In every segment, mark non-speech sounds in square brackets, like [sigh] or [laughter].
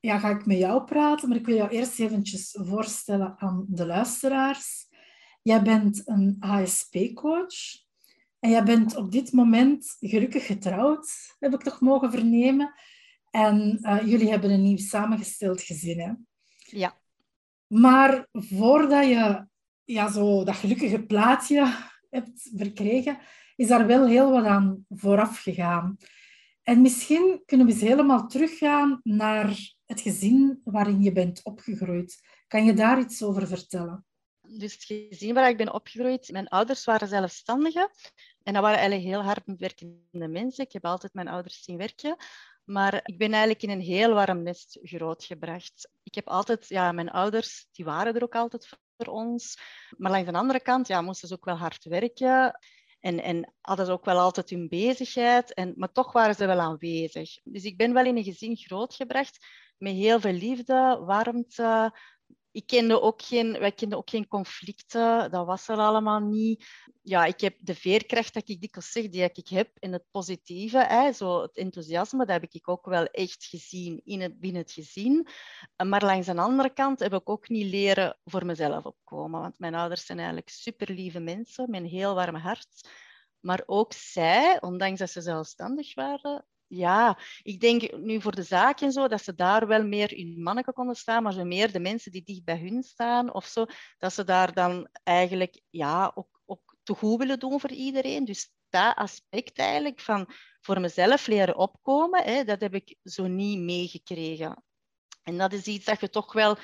ja, ga ik met jou praten, maar ik wil jou eerst eventjes voorstellen aan de luisteraars. Jij bent een HSP-coach en jij bent op dit moment gelukkig getrouwd, heb ik toch mogen vernemen. En uh, jullie hebben een nieuw samengesteld gezin, hè? Ja. Maar voordat je ja, zo dat gelukkige plaatje hebt verkregen, is daar wel heel wat aan vooraf gegaan. En misschien kunnen we eens helemaal teruggaan naar het gezin waarin je bent opgegroeid. Kan je daar iets over vertellen? Dus het gezin waar ik ben opgegroeid, mijn ouders waren zelfstandigen. En dat waren eigenlijk heel hard werkende mensen. Ik heb altijd mijn ouders zien werken. Maar ik ben eigenlijk in een heel warm nest grootgebracht. Ik heb altijd, ja, mijn ouders, die waren er ook altijd voor ons. Maar langs de andere kant, ja, moesten ze ook wel hard werken. En, en hadden ze ook wel altijd hun bezigheid. En, maar toch waren ze wel aanwezig. Dus ik ben wel in een gezin grootgebracht met heel veel liefde, warmte. Ik kende ook geen, wij kenden ook geen conflicten, dat was er allemaal niet. Ja, ik heb de veerkracht dat ik dikwijls zeg, die ik heb in het positieve, hè, zo het enthousiasme, dat heb ik ook wel echt gezien in het, binnen het gezin. Maar langs de andere kant heb ik ook niet leren voor mezelf opkomen, want mijn ouders zijn eigenlijk super lieve mensen met een heel warm hart. Maar ook zij, ondanks dat ze zelfstandig waren, ja, ik denk nu voor de zaak en zo, dat ze daar wel meer in manneken konden staan, maar zo meer de mensen die dicht bij hun staan of zo, dat ze daar dan eigenlijk ja, ook, ook te goed willen doen voor iedereen. Dus dat aspect eigenlijk van voor mezelf leren opkomen, hè, dat heb ik zo niet meegekregen. En dat is iets dat je toch wel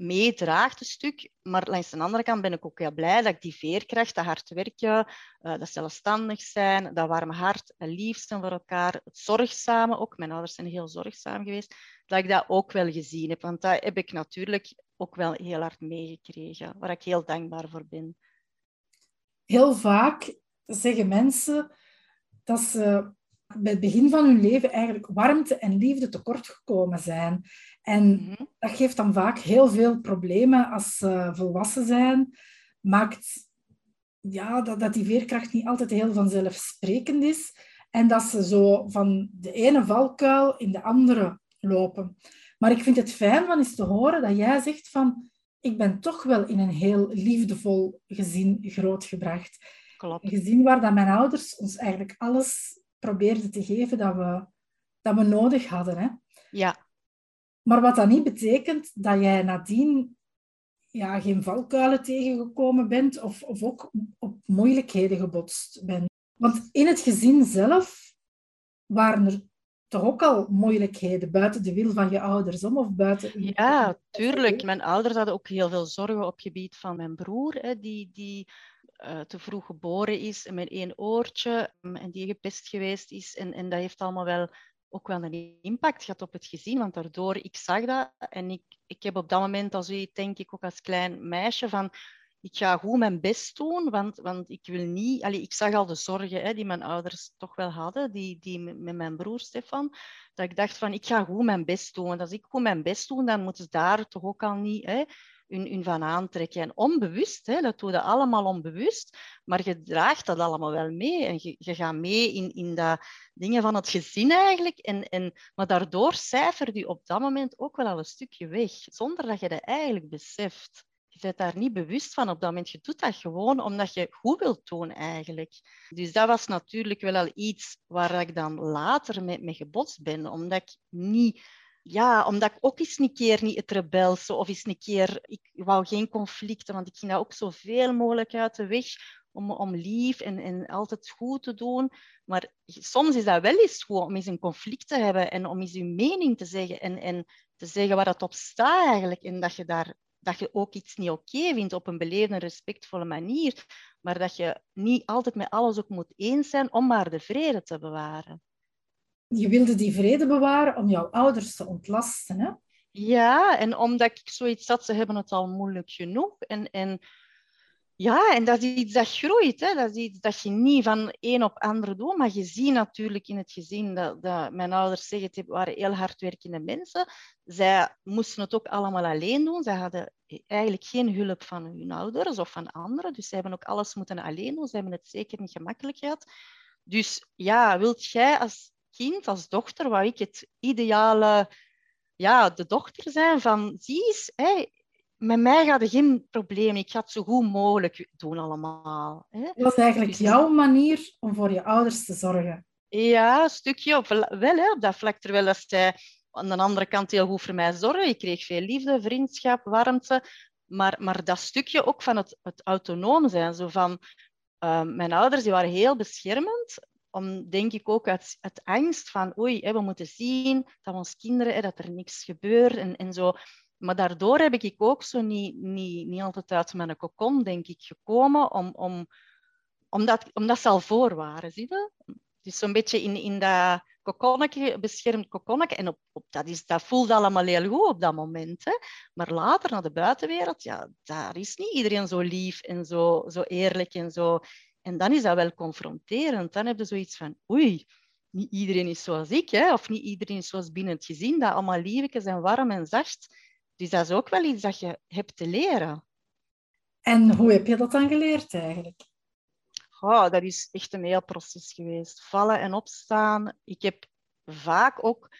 meedraagt een stuk. Maar langs de andere kant ben ik ook heel blij dat ik die veerkracht, dat hard werken, uh, dat zelfstandig zijn, dat warme hart, het lief zijn voor elkaar, het zorgzame ook. Mijn ouders zijn heel zorgzaam geweest. Dat ik dat ook wel gezien heb. Want dat heb ik natuurlijk ook wel heel hard meegekregen. Waar ik heel dankbaar voor ben. Heel vaak zeggen mensen dat ze bij het begin van hun leven eigenlijk warmte en liefde tekort gekomen zijn. En mhm. dat geeft dan vaak heel veel problemen als ze volwassen zijn. Maakt ja, dat, dat die veerkracht niet altijd heel vanzelfsprekend is. En dat ze zo van de ene valkuil in de andere lopen. Maar ik vind het fijn van eens te horen dat jij zegt van ik ben toch wel in een heel liefdevol gezin grootgebracht. Klopt. Een gezin waar dat mijn ouders ons eigenlijk alles probeerden te geven dat we, dat we nodig hadden. Hè? Ja. Maar wat dat niet betekent dat jij nadien ja, geen valkuilen tegengekomen bent of, of ook op moeilijkheden gebotst bent. Want in het gezin zelf waren er toch ook al moeilijkheden buiten de wil van je ouders om of buiten... Ja, tuurlijk. Mijn ouders hadden ook heel veel zorgen op het gebied van mijn broer, hè, die, die uh, te vroeg geboren is met één oortje en die gepest geweest is. En, en dat heeft allemaal wel ook wel een impact gehad op het gezin, want daardoor, ik zag dat en ik, ik heb op dat moment als u denk ik ook als klein meisje van ik ga goed mijn best doen, want, want ik wil niet... Allee, ik zag al de zorgen hè, die mijn ouders toch wel hadden, die, die met mijn broer Stefan, dat ik dacht van ik ga goed mijn best doen. Want als ik goed mijn best doe, dan moeten ze daar toch ook al niet... Hè, hun, van aantrekken. En onbewust, hè, dat doe je allemaal onbewust, maar je draagt dat allemaal wel mee. En je, je gaat mee in, in dat dingen van het gezin eigenlijk. En, en, maar daardoor cijfer je op dat moment ook wel al een stukje weg, zonder dat je dat eigenlijk beseft. Je bent daar niet bewust van op dat moment. Je doet dat gewoon omdat je goed wilt doen eigenlijk. Dus dat was natuurlijk wel al iets waar ik dan later mee, mee gebotst ben. Omdat ik niet ja, omdat ik ook eens een keer niet het rebelse of eens een keer, ik wou geen conflicten, want ik ging daar ook zoveel mogelijk uit de weg om, om lief en, en altijd goed te doen. Maar soms is dat wel eens goed om eens een conflict te hebben en om eens je mening te zeggen en, en te zeggen waar dat op staat eigenlijk. En dat je, daar, dat je ook iets niet oké vindt op een beleefde, respectvolle manier. Maar dat je niet altijd met alles ook moet eens zijn om maar de vrede te bewaren. Je wilde die vrede bewaren om jouw ouders te ontlasten, hè? Ja, en omdat ik zoiets had, ze hebben het al moeilijk genoeg. En, en ja, en dat is iets dat groeit. Hè. Dat is iets dat je niet van een op ander doet. Maar je ziet natuurlijk in het gezin dat, dat mijn ouders zeggen, het waren heel hardwerkende mensen. Zij moesten het ook allemaal alleen doen. Zij hadden eigenlijk geen hulp van hun ouders of van anderen. Dus ze hebben ook alles moeten alleen doen. Ze hebben het zeker niet gemakkelijk gehad. Dus ja, wilt jij als kind, als dochter, waar ik het ideale, ja, de dochter zijn van, zie eens, hè, met mij gaat er geen probleem. Ik ga het zo goed mogelijk doen allemaal. Hè. Dat was eigenlijk dus- jouw manier om voor je ouders te zorgen. Ja, een stukje op, wel hè, op dat vlak. Terwijl dat zij aan de andere kant heel goed voor mij zorgen. Ik kreeg veel liefde, vriendschap, warmte. Maar, maar dat stukje ook van het, het autonoom zijn. Zo van, uh, mijn ouders die waren heel beschermend. Om, denk ik ook uit, uit angst van oei, hè, we moeten zien dat onze kinderen, hè, dat er niks gebeurt. En, en zo maar daardoor heb ik ook zo niet, niet, niet altijd uit mijn kokon, denk ik, gekomen, om, om, omdat, omdat ze al voor waren, zie je? Dus zo'n beetje in, in dat kokonnetje, beschermd kokonnetje. En op, op, dat, is, dat voelt allemaal heel goed op dat moment. Hè? Maar later, naar de buitenwereld, ja, daar is niet iedereen zo lief en zo, zo eerlijk en zo. En dan is dat wel confronterend. Dan heb je zoiets van, oei, niet iedereen is zoals ik, hè? of niet iedereen is zoals binnen het gezin, dat allemaal liefjes en warm en zacht. Dus dat is ook wel iets dat je hebt te leren. En hoe heb je dat dan geleerd eigenlijk? Oh, dat is echt een heel proces geweest. Vallen en opstaan. Ik heb vaak ook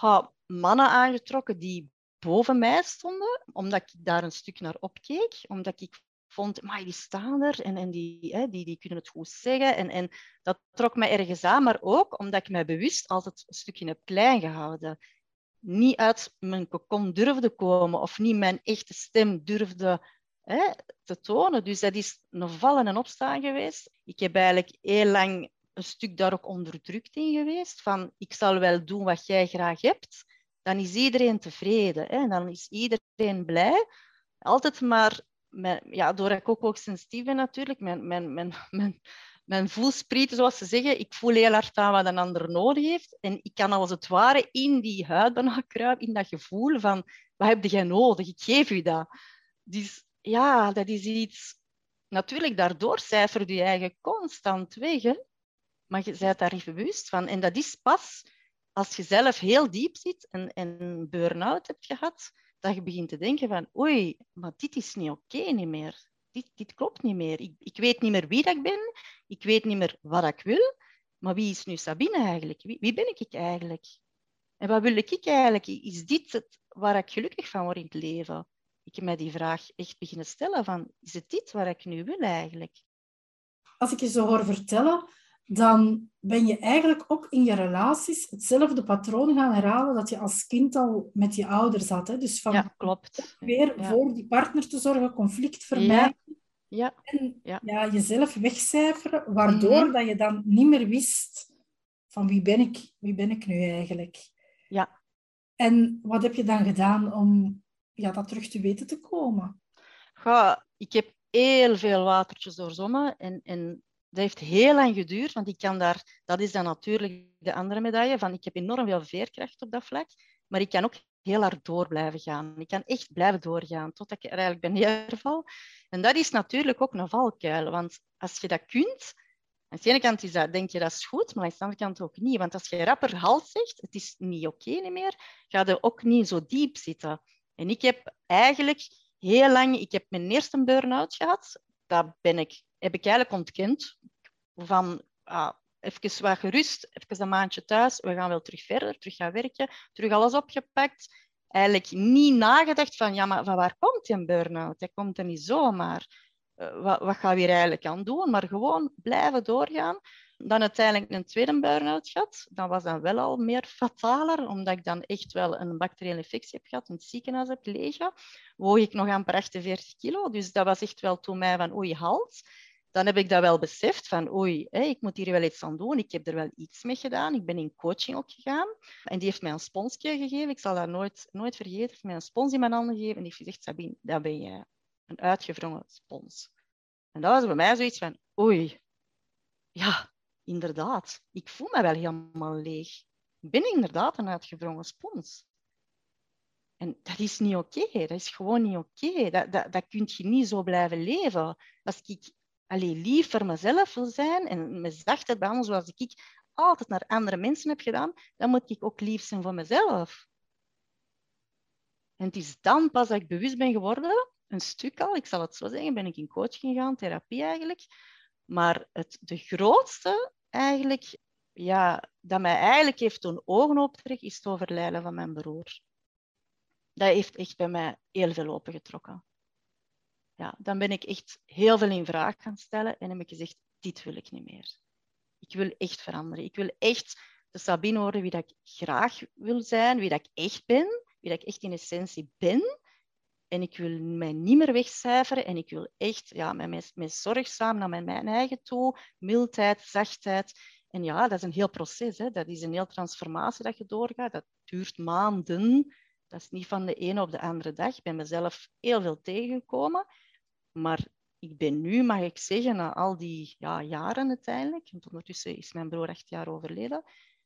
oh, mannen aangetrokken die boven mij stonden, omdat ik daar een stuk naar opkeek. Omdat ik vond, maar die staan er en, en die, hè, die, die kunnen het goed zeggen. En, en dat trok mij ergens aan, maar ook omdat ik mij bewust altijd een stukje heb klein gehouden niet uit mijn kokon durfde komen of niet mijn echte stem durfde hè, te tonen. Dus dat is een vallen en opstaan geweest. Ik heb eigenlijk heel lang een stuk daar ook onderdrukt in geweest. Van ik zal wel doen wat jij graag hebt. Dan is iedereen tevreden. Hè? Dan is iedereen blij. Altijd maar, met, ja, doordat ik ook, sensitief ben natuurlijk, mijn, mijn, mijn, [laughs] mijn, mijn voelsprieten, zoals ze zeggen. Ik voel heel hard aan wat een ander nodig heeft. En ik kan als het ware in die huid bijna kruipen, in dat gevoel van, wat heb jij nodig? Ik geef u dat. Dus ja, dat is iets... Natuurlijk, daardoor cijfer je eigen constant weg. Maar je bent daar even bewust van. En dat is pas als je zelf heel diep zit en, en burn-out hebt gehad, dat je begint te denken van, oei, maar dit is niet oké niet meer dit, dit klopt niet meer. Ik, ik weet niet meer wie dat ik ben. Ik weet niet meer wat ik wil. Maar wie is nu Sabine eigenlijk? Wie, wie ben ik eigenlijk? En wat wil ik eigenlijk? Is dit het waar ik gelukkig van word in het leven? Ik heb mij die vraag echt beginnen stellen van, is het dit waar ik nu wil eigenlijk? Als ik je zo hoor vertellen, dan ben je eigenlijk ook in je relaties hetzelfde patroon gaan herhalen dat je als kind al met je ouders had. Hè? Dus van ja, klopt. weer voor die partner te zorgen, conflict vermijden. Ja. En ja. jezelf wegcijferen, waardoor mhm. dat je dan niet meer wist van wie ben ik, wie ben ik nu eigenlijk. Ja. En wat heb je dan gedaan om ja, dat terug te weten te komen? Ja, ik heb heel veel watertjes doorzommen en, en dat heeft heel lang geduurd, want ik kan daar, dat is dan natuurlijk de andere medaille, van ik heb enorm veel veerkracht op dat vlak, maar ik kan ook heel hard door blijven gaan. Ik kan echt blijven doorgaan totdat ik er eigenlijk ben neerval. En dat is natuurlijk ook een valkuil, want als je dat kunt, aan de ene kant is dat, denk je dat is goed, maar aan de andere kant ook niet. Want als je rapper halt zegt, het is niet oké okay meer, ga je ook niet zo diep zitten. En ik heb eigenlijk heel lang, ik heb mijn eerste burn-out gehad. Dat ben ik heb ik eigenlijk ontkend. Van ah, even wat gerust, even een maandje thuis, we gaan wel terug verder, terug gaan werken, terug alles opgepakt. Eigenlijk niet nagedacht van, ja, maar van waar komt die burn-out? Dat komt er niet zomaar. Uh, wat, wat gaan we hier eigenlijk aan doen? Maar gewoon blijven doorgaan. Dan uiteindelijk een tweede burn-out gehad. Dat was dan wel al meer fataler, omdat ik dan echt wel een bacteriële infectie heb gehad, het ziekenhuis heb gelegen. Woog ik nog amper 48 kilo, dus dat was echt wel toen mij van oei, halt. Dan heb ik dat wel beseft van oei, ik moet hier wel iets aan doen. Ik heb er wel iets mee gedaan. Ik ben in coaching ook gegaan. En die heeft mij een sponsje gegeven. Ik zal dat nooit, nooit vergeten. Heeft mij een spons in mijn handen gegeven. En die heeft gezegd, Sabine, dat ben jij. Een uitgevrongen spons. En dat was bij mij zoiets van, oei, ja, inderdaad, ik voel me wel helemaal leeg. Ik ben inderdaad een uitgevrongen spons. En dat is niet oké. Dat is gewoon niet oké. Dat, dat, dat kun je niet zo blijven leven. Als ik alleen lief voor mezelf wil zijn en me zachtheid behandelen zoals ik altijd naar andere mensen heb gedaan, dan moet ik ook lief zijn voor mezelf. En het is dan pas dat ik bewust ben geworden, een stuk al, ik zal het zo zeggen, ben ik in coaching gegaan, therapie eigenlijk. Maar het, de grootste eigenlijk, ja, dat mij eigenlijk heeft doen ogen optrekken, is het overlijden van mijn broer. Dat heeft echt bij mij heel veel opengetrokken. Ja, dan ben ik echt heel veel in vraag gaan stellen en heb ik gezegd, dit wil ik niet meer. Ik wil echt veranderen. Ik wil echt de Sabine worden wie dat ik graag wil zijn, wie dat ik echt ben, wie dat ik echt in essentie ben. En ik wil mij niet meer wegcijferen en ik wil echt ja, met, met zorgzaam naar mijn, mijn eigen toe, mildheid, zachtheid. En ja, dat is een heel proces. Hè. Dat is een heel transformatie dat je doorgaat. Dat duurt maanden. Dat is niet van de ene op de andere dag. Ik ben mezelf heel veel tegengekomen. Maar ik ben nu, mag ik zeggen, na al die ja, jaren uiteindelijk, want ondertussen is mijn broer acht jaar overleden,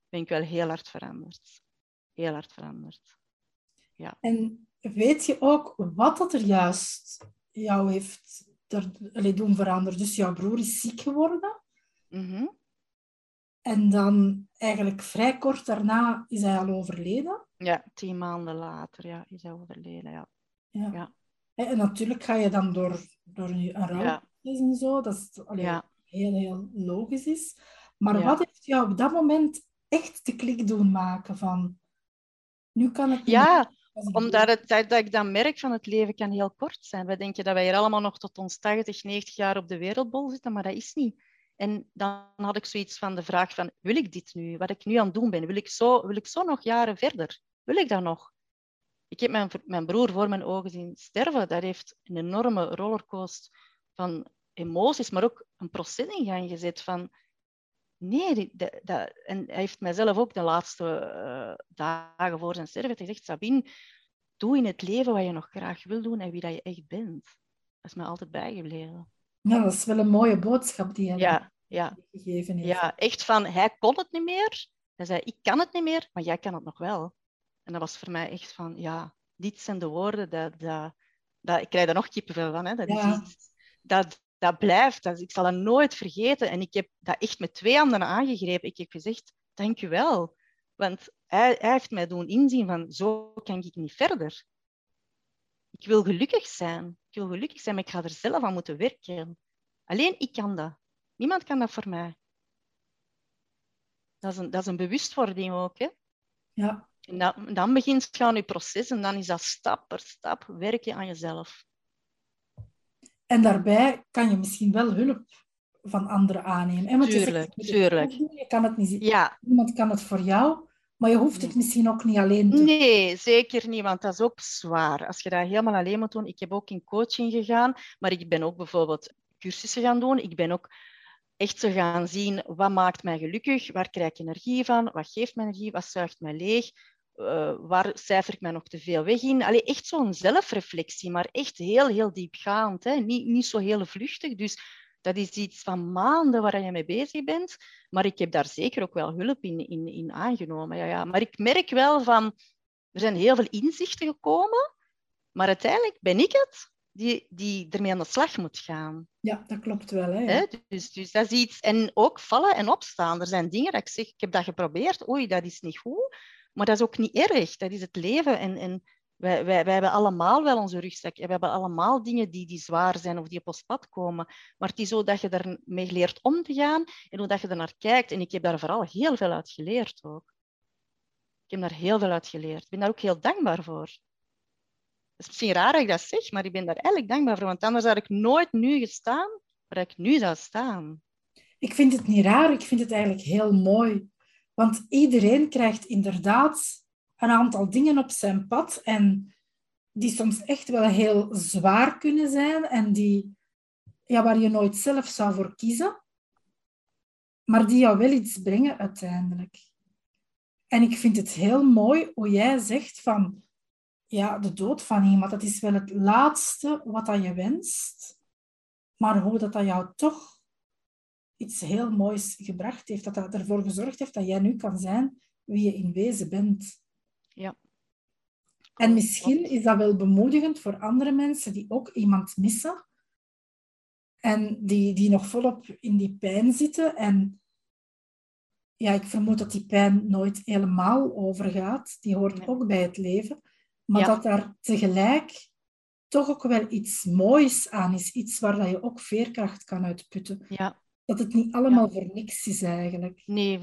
ben ik wel heel hard veranderd. Heel hard veranderd. Ja. En weet je ook wat dat er juist jou heeft er, doen veranderen? Dus jouw broer is ziek geworden. Mhm. En dan eigenlijk vrij kort daarna is hij al overleden. Ja, tien maanden later ja, is hij overleden. Ja. Ja. Ja. En natuurlijk ga je dan door, door een rouw Ja. en zo, dat is allee, Ja. heel, heel logisch is. Maar Ja. wat heeft jou op dat moment echt de klik doen maken van... Nu kan het niet ja, ik Omdat het, dat, dat ik dan merk van het leven kan heel kort zijn. Wij denken dat wij hier allemaal nog tot ons 80, 90 jaar op de wereldbol zitten, maar dat is niet. En dan had ik zoiets van de vraag van, wil ik dit nu? Wat ik nu aan het doen ben, wil ik zo, wil ik zo nog jaren verder? Wil ik dat nog? Ik heb mijn, mijn broer voor mijn ogen zien sterven. Dat heeft een enorme rollercoaster van emoties, maar ook een proces in gang gezet van... Nee, die- dat, dat- en hij heeft mijzelf ook de laatste eh, dagen voor zijn sterven gezegd, Sabine, doe in het leven wat je nog graag wil doen en wie dat je echt bent. Dat is me altijd bijgebleven. Ja, dat is wel een mooie boodschap die hij Ja, ja, gegeven heeft. ja, echt van, hij kon het niet meer. Hij zei, ik kan het niet meer, maar jij kan het nog wel. En dat was voor mij echt van, ja, dit zijn de woorden, dat, dat, dat, ik krijg er nog kippenvel van. Hè. Dat, Ja. is iets, dat, dat blijft, dat, ik zal dat nooit vergeten. En ik heb dat echt met twee handen aangegrepen. Ik heb gezegd, dank u wel. Want hij, hij heeft mij doen inzien van, zo kan ik niet verder. Ik wil gelukkig zijn. Ik wil gelukkig zijn, maar ik ga er zelf aan moeten werken. Alleen ik kan dat. Niemand kan dat voor mij. Dat is een, dat is een bewustwording ook. Hè? Ja. En dan, dan begint je aan je proces en dan is dat stap per stap werken aan jezelf. En daarbij kan je misschien wel hulp van anderen aannemen. hè? Want Tuurlijk, je tuurlijk. Je kan het niet zien. Ja, Niemand kan het voor jou, maar je hoeft het misschien ook niet alleen te doen. nee, zeker niet, want dat is ook zwaar. Als je dat helemaal alleen moet doen. Ik heb ook in coaching gegaan, maar ik ben ook bijvoorbeeld cursussen gaan doen. Ik ben ook echt te gaan zien wat maakt mij gelukkig, waar krijg ik energie van, wat geeft mij energie, wat zuigt mij leeg, eh, waar cijfer ik mij nog te veel weg in. Allee, echt zo'n zelfreflectie, maar echt heel, heel diepgaand. Hè? Niet, niet zo heel vluchtig. Dus dat is iets van maanden waar je mee bezig bent. Maar ik heb daar zeker ook wel hulp in, in, in aangenomen. Ja, ja. Maar ik merk wel van, er zijn heel veel inzichten gekomen, maar uiteindelijk ben ik het die, die ermee aan de slag moet gaan. Ja, dat klopt wel. Hè? Dus, dus dat is iets. En ook vallen en opstaan. Er zijn dingen dat ik zeg, ik heb dat geprobeerd, oei, dat is niet goed. Maar dat is ook niet erg. Dat is het leven. En, wij, wij, wij hebben allemaal wel onze rugzak. We hebben allemaal dingen die, die zwaar zijn of die op ons pad komen. Maar het is zo dat je ermee leert om te gaan en hoe dat je er naar kijkt. En ik heb daar vooral heel veel uit geleerd ook. Ik heb daar heel veel uit geleerd. Ik ben daar ook heel dankbaar voor. Het is misschien raar dat ik dat zeg, maar ik ben daar eigenlijk dankbaar voor. Want anders had ik nooit nu gestaan waar ik nu zou staan. Ik vind het niet raar, ik vind het eigenlijk heel mooi. Want iedereen krijgt inderdaad een aantal dingen op zijn pad en die soms echt wel heel zwaar kunnen zijn en die, ja, waar je nooit zelf zou voor kiezen, maar die jou wel iets brengen uiteindelijk. En ik vind het heel mooi hoe jij zegt van, ja, de dood van iemand, dat is wel het laatste wat dat je wenst, maar hoe dat, dat jou toch iets heel moois gebracht heeft, dat dat ervoor gezorgd heeft dat jij nu kan zijn wie je in wezen bent. Ja. En misschien is dat wel bemoedigend voor andere mensen die ook iemand missen en die, die nog volop in die pijn zitten. En ja, ik vermoed dat die pijn nooit helemaal overgaat. Die hoort ook bij het leven. Maar dat daar tegelijk toch ook wel iets moois aan is. Iets waar dat je ook veerkracht kan uitputten. Ja. Dat het niet allemaal voor niks is eigenlijk. Nee,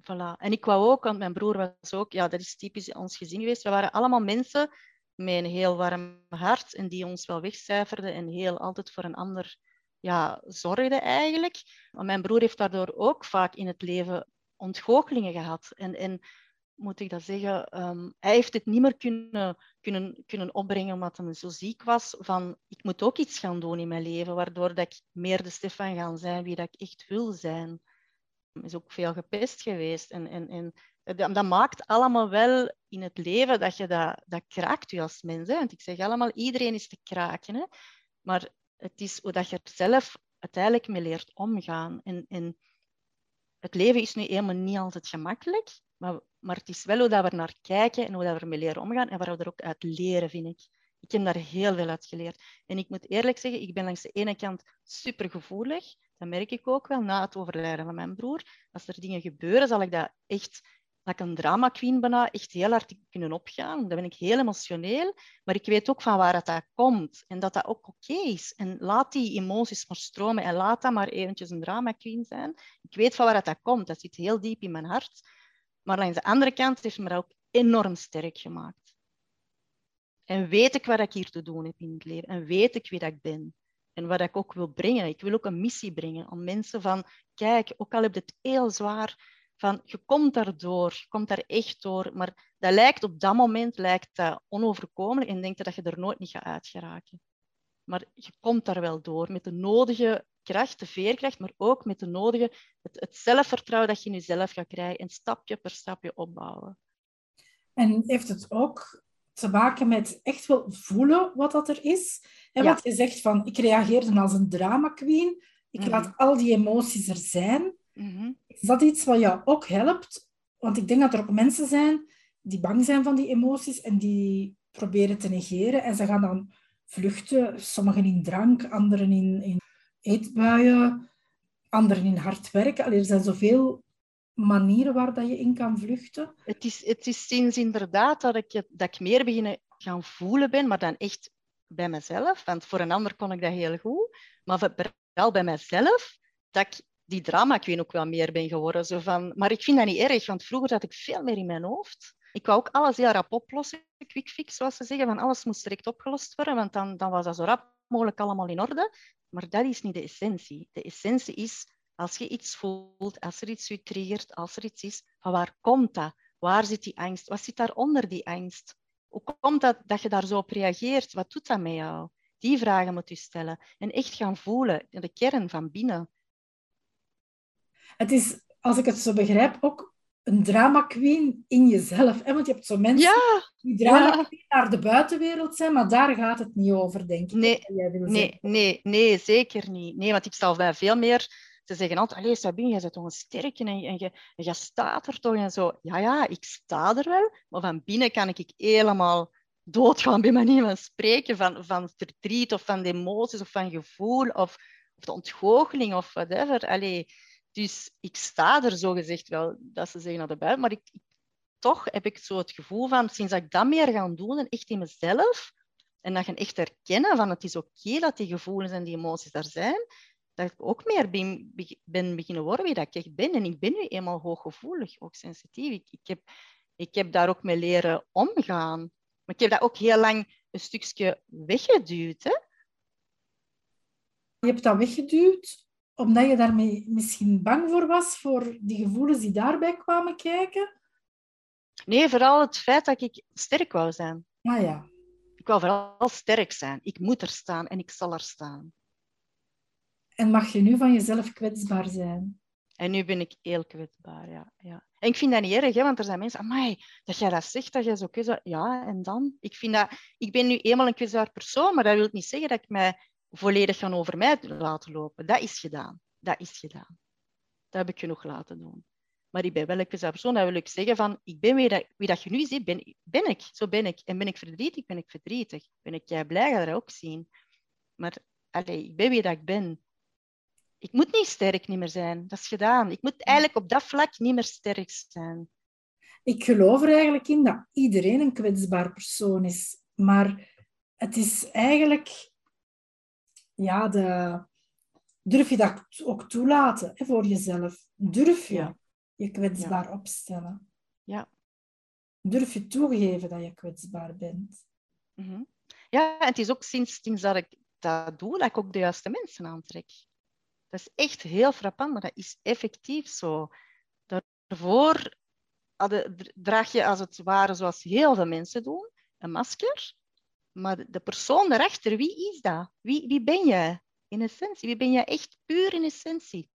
voilà. En ik wou ook, want mijn broer was ook, ja, dat is typisch ons gezin geweest. We waren allemaal mensen met een heel warm hart en die ons wel wegcijferden en heel altijd voor een ander ja, zorgden eigenlijk. Maar mijn broer heeft daardoor ook vaak in het leven ontgoochelingen gehad. En, en moet ik dat zeggen, ehm, hij heeft het niet meer kunnen, kunnen, kunnen opbrengen omdat hij zo ziek was. Van, ik moet ook iets gaan doen in mijn leven, waardoor dat ik meer de Stefan ga zijn wie dat ik echt wil zijn. Er is ook veel gepest geweest. En, en, en dat, maakt allemaal wel in het leven dat je dat, dat kraakt je als mens. Hè? Want ik zeg allemaal, iedereen is te kraken. Hè? Maar het is hoe dat je er zelf uiteindelijk mee leert omgaan. En, en het leven is nu helemaal niet altijd gemakkelijk, maar, maar het is wel hoe dat we naar kijken en hoe dat we ermee leren omgaan en waar we er ook uit leren, vind ik. Ik heb daar heel veel uit geleerd. En ik moet eerlijk zeggen, ik ben langs de ene kant supergevoelig. Dat merk ik ook wel na het overlijden van mijn broer. Als er dingen gebeuren, zal ik dat echt dat ik een drama queen ben, echt heel hard kunnen opgaan. Dan ben ik heel emotioneel, maar ik weet ook van waar dat komt en dat dat ook oké is. En laat die emoties maar stromen en laat dat maar eventjes een drama queen zijn. Ik weet van waar dat komt, dat zit heel diep in mijn hart. Maar langs de andere kant heeft me dat ook enorm sterk gemaakt. En weet ik wat ik hier te doen heb in het leven en weet ik wie dat ik ben. En wat ik ook wil brengen. Ik wil ook een missie brengen aan mensen van, kijk, ook al heb je het heel zwaar, van je komt daardoor, je komt daar echt door, maar dat lijkt op dat moment lijkt onoverkomelijk en denk je dat je er nooit niet gaat uitgeraken. Maar je komt daar wel door met de nodige kracht, de veerkracht, maar ook met de nodige, het, het zelfvertrouwen dat je in jezelf gaat krijgen en stapje per stapje opbouwen. En heeft het ook te maken met echt wel voelen wat dat er is? En wat je zegt van, ik reageerde als een drama queen, ik mhm. laat al die emoties er zijn. Mhm. Is dat iets wat jou ook helpt? Want ik denk dat er ook mensen zijn die bang zijn van die emoties en die proberen te negeren. En ze gaan dan vluchten, sommigen in drank, anderen in, in eetbuien, anderen in hard werken. Allee, er zijn zoveel manieren waar dat je in kan vluchten. Het is, het is sinds inderdaad dat ik, dat ik meer beginnen gaan voelen ben, maar dan echt bij mezelf. Want voor een ander kon ik dat heel goed. Maar vooral bij mezelf, dat ik die drama queen ook wel meer ben geworden. Zo van, maar ik vind dat niet erg, want vroeger had ik veel meer in mijn hoofd. Ik wou ook alles heel rap oplossen, quick fix, zoals ze zeggen. Van alles moest direct opgelost worden, want dan, dan was dat zo rap mogelijk allemaal in orde. Maar dat is niet de essentie. De essentie is, als je iets voelt, als er iets je triggert, als er iets is, van waar komt dat? Waar zit die angst? Wat zit daaronder die angst? Hoe komt dat dat je daar zo op reageert? Wat doet dat met jou? Die vragen moet je stellen. En echt gaan voelen, in de kern van binnen. Het is, als ik het zo begrijp, ook een drama queen in jezelf. Hè? Want je hebt zo mensen die drama queen naar de buitenwereld zijn, maar daar gaat het niet over, denk ik. Nee, nee, nee, nee, zeker niet. Nee, want ik zal bij veel meer... Ze zeggen altijd, allee Sabine, jij bent toch een sterke en, en, je, en je staat er toch en zo. Ja, ja, ik sta er wel, maar van binnen kan ik helemaal doodgaan bij manier van spreken, van, van verdriet of van emoties of van gevoel of, of de ontgoocheling of whatever. Allee, dus ik sta er zo gezegd wel, dat ze zeggen naar de buiten, maar ik, toch heb ik zo het gevoel van, sinds dat ik dat meer ga doen en echt in mezelf, en dat je echt herkennen van het is oké dat die gevoelens en die emoties daar zijn, dat ik ook meer ben, ben beginnen worden wie dat ik echt ben. En ik ben nu eenmaal hooggevoelig, ook sensitief. Ik, ik, heb, ik heb daar ook mee leren omgaan. Maar ik heb dat ook heel lang een stukje weggeduwd. Hè? Je hebt dat weggeduwd omdat je daarmee misschien bang voor was, voor die gevoelens die daarbij kwamen kijken? Nee, vooral het feit dat ik sterk wou zijn. Ah ja. Ik wou vooral sterk zijn. Ik moet er staan en ik zal er staan. En mag je nu van jezelf kwetsbaar zijn? En nu ben ik heel kwetsbaar, ja. ja. En ik vind dat niet erg, hè, want er zijn mensen, amai, dat jij dat zegt, dat jij zo kwetsbaar... Ja, en dan? Ik, vind dat, ik ben nu eenmaal een kwetsbaar persoon, maar dat wil niet zeggen dat ik mij volledig gaan over mij laten lopen. Dat is gedaan. Dat is gedaan. Dat heb ik genoeg laten doen. Maar ik ben wel een persoon. Dat wil ik zeggen van, ik ben wie dat, wie dat je nu ziet, ben, ben ik. Zo ben ik. En ben ik verdrietig, ben ik verdrietig. Ben ik jij blij, ga dat ook zien. Maar ik ben wie dat ik ben ik moet niet sterk niet meer zijn. Dat is gedaan. Ik moet eigenlijk op dat vlak niet meer sterk zijn. Ik geloof er eigenlijk in dat iedereen een kwetsbaar persoon is. Maar het is eigenlijk... Ja, de... Durf je dat ook toelaten hè, voor jezelf? Durf je je kwetsbaar opstellen? Ja. Durf je toegeven dat je kwetsbaar bent? Mhm. Ja, en het is ook sinds, sinds dat ik dat doe, dat ik ook de juiste mensen aantrek. Dat is echt heel frappant, maar dat is effectief zo. Daarvoor draag je als het ware, zoals heel veel mensen doen, een masker. Maar de persoon daarachter, wie is dat? Wie, wie ben je in essentie? Wie ben je echt puur in essentie?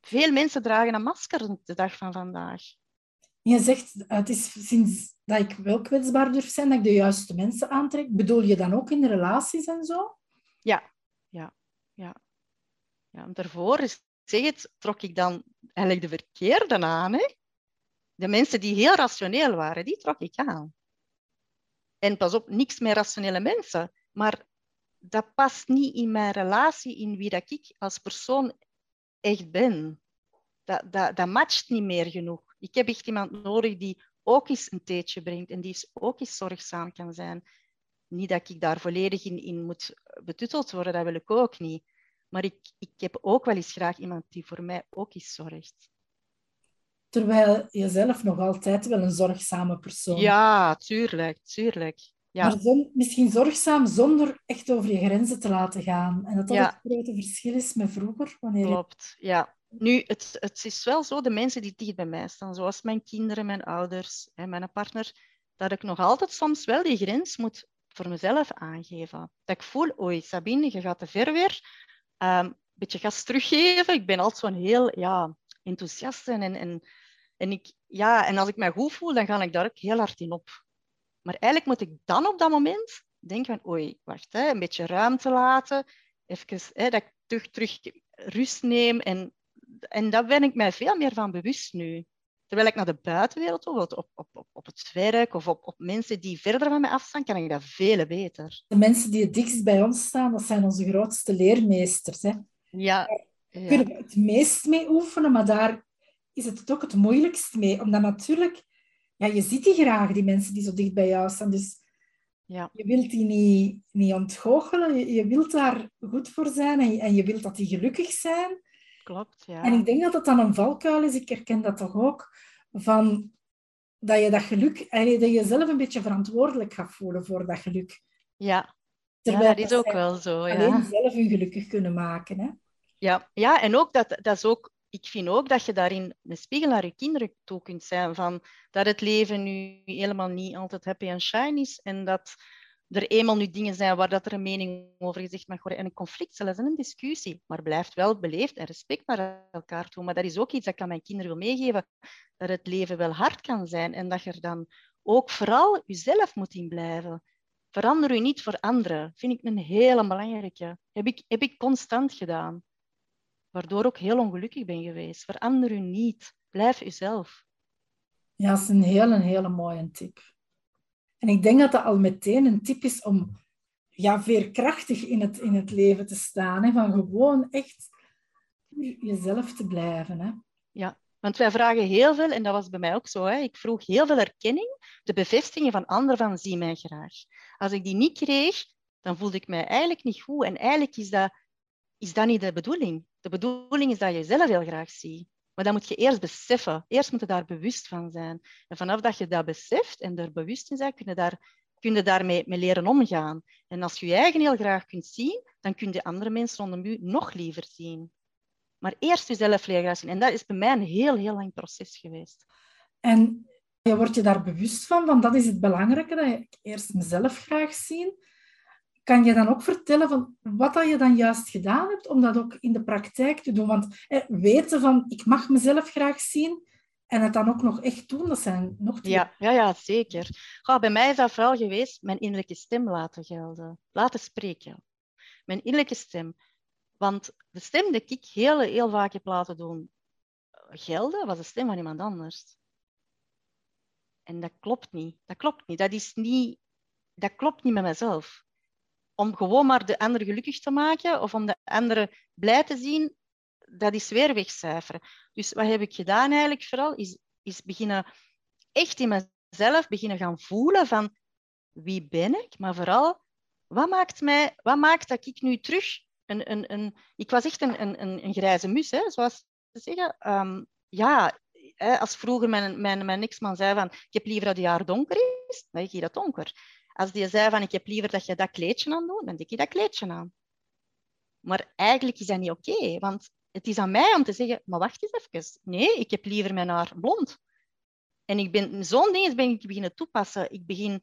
Veel mensen dragen een masker de dag van vandaag. Je zegt, het is sinds dat ik wel kwetsbaar durf zijn, dat ik de juiste mensen aantrek. Bedoel je dan ook in relaties en zo? Ja, ja, ja. Ja, daarvoor, zeg het, trok ik dan eigenlijk de verkeerde aan. Hè? De mensen die heel rationeel waren, die trok ik aan. En pas op, niks meer rationele mensen. Maar dat past niet in mijn relatie, in wie dat ik als persoon echt ben. Dat, dat, dat matcht niet meer genoeg. Ik heb echt iemand nodig die ook eens een theetje brengt en die ook eens zorgzaam kan zijn. Niet dat ik daar volledig in, in moet betutteld worden, dat wil ik ook niet. Maar ik, ik heb ook wel eens graag iemand die voor mij ook eens zorgt. Terwijl je zelf nog altijd wel een zorgzame persoon Ja, tuurlijk, tuurlijk. Ja. Maar misschien zorgzaam zonder echt over je grenzen te laten gaan. En dat dat het grote verschil is met vroeger. Wanneer Klopt, ja. Nu, het, het is wel zo, de mensen die dicht bij mij staan, zoals mijn kinderen, mijn ouders en mijn partner, dat ik nog altijd soms wel die grens moet voor mezelf aangeven. Dat ik voel, oei, Sabine, je gaat te ver weer um, een beetje gas teruggeven. Ik ben altijd zo'n heel ja, enthousiast en, en, en, ik, ja, en als ik mij goed voel, dan ga ik daar ook heel hard in op. Maar eigenlijk moet ik dan op dat moment denken van, oei, wacht, hè, een beetje ruimte laten, even, hè, dat ik terug, terug rust neem. En, en daar ben ik mij veel meer van bewust nu. Terwijl ik naar de buitenwereld toe, op, op, op, op het werk of op, op mensen die verder van mij afstaan, kan ik dat veel beter. De mensen die het dichtst bij ons staan, dat zijn onze grootste leermeesters. Hè? Ja. Daar kunnen we het meest mee oefenen, maar daar is het ook het moeilijkst mee. Omdat natuurlijk, ja, je ziet die graag, die mensen die zo dicht bij jou staan. Dus ja. je wilt die niet, niet ontgoochelen. Je, je wilt daar goed voor zijn en je, en je wilt dat die gelukkig zijn. Klopt, ja. En ik denk dat dat dan een valkuil is. Ik herken dat toch ook. Van dat je dat geluk, dat je jezelf een beetje verantwoordelijk gaat voelen voor dat geluk. Ja, Terwijl dat is ook wel zo. Ja. Alleen zelf je gelukkig kunnen maken. Hè? Ja. ja, en ook dat, dat is ook, ik vind ook dat je daarin een spiegel naar je kinderen toe kunt zijn. Van dat het leven nu helemaal niet altijd happy en shine is. En dat er eenmaal nu dingen zijn waar dat er een mening over gezegd mag worden en een conflict zelfs en een discussie, maar blijft wel beleefd en respect naar elkaar toe. Maar dat is ook iets dat ik aan mijn kinderen wil meegeven, dat het leven wel hard kan zijn en dat je er dan ook vooral jezelf moet in blijven. Verander u niet voor anderen, vind ik een hele belangrijke. Heb ik, heb ik constant gedaan, waardoor ook heel ongelukkig ben geweest. Verander u niet, blijf uzelf. Ja, dat is een hele, hele mooie tip. En ik denk dat dat al meteen een tip is om ja, veerkrachtig in het, in het leven te staan. Hè? Van gewoon echt jezelf te blijven. Hè? Ja, want wij vragen heel veel, en dat was bij mij ook zo. Hè? Ik vroeg heel veel erkenning, de bevestiging van anderen van zie mij graag. Als ik die niet kreeg, dan voelde ik mij eigenlijk niet goed. En eigenlijk is dat, is dat niet de bedoeling. De bedoeling is dat je jezelf heel graag ziet. Maar dat moet je eerst beseffen. Eerst moet je daar bewust van zijn. En vanaf dat je dat beseft en er bewust in bent, kun je, daar, kun je daarmee mee leren omgaan. En als je je eigen heel graag kunt zien, dan kun je andere mensen rondom u nog liever zien. Maar eerst jezelf leren zien. En dat is bij mij een heel, heel lang proces geweest. En je wordt je daar bewust van, van dat is het belangrijke, dat ik eerst mezelf graag zie. Kan je dan ook vertellen van wat dat je dan juist gedaan hebt om dat ook in de praktijk te doen? Want weten van ik mag mezelf graag zien en het dan ook nog echt doen, dat zijn nog twee. Ja, ja, ja zeker. bij mij is dat vooral geweest mijn innerlijke stem laten gelden. Laten spreken. Mijn innerlijke stem. Want de stem die ik heel, heel vaak heb laten doen gelden, was de stem van iemand anders. En dat klopt niet. Dat klopt niet. Dat, is niet, dat klopt niet met mezelf. Om gewoon maar de andere gelukkig te maken of om de andere blij te zien, dat is weer wegcijferen. Dus wat heb ik gedaan eigenlijk vooral, is, is beginnen echt in mezelf beginnen gaan voelen van wie ben ik, maar vooral wat maakt, mij, wat maakt dat ik nu terug een, een, een ik was echt een, een, een grijze mus, hè, zoals ze zeggen. Um, ja, als vroeger mijn, mijn, mijn niksman zei van ik heb liever dat het jaar donker is, dan denk je dat donker. Als die zei van ik heb liever dat je dat kleedje aan doet, dan denk je dat kleedje aan. Maar eigenlijk is dat niet oké, want het is aan mij om te zeggen, maar wacht eens even. Nee, ik heb liever mijn haar blond. En ik ben, zo'n ding ben ik beginnen toepassen. Ik begin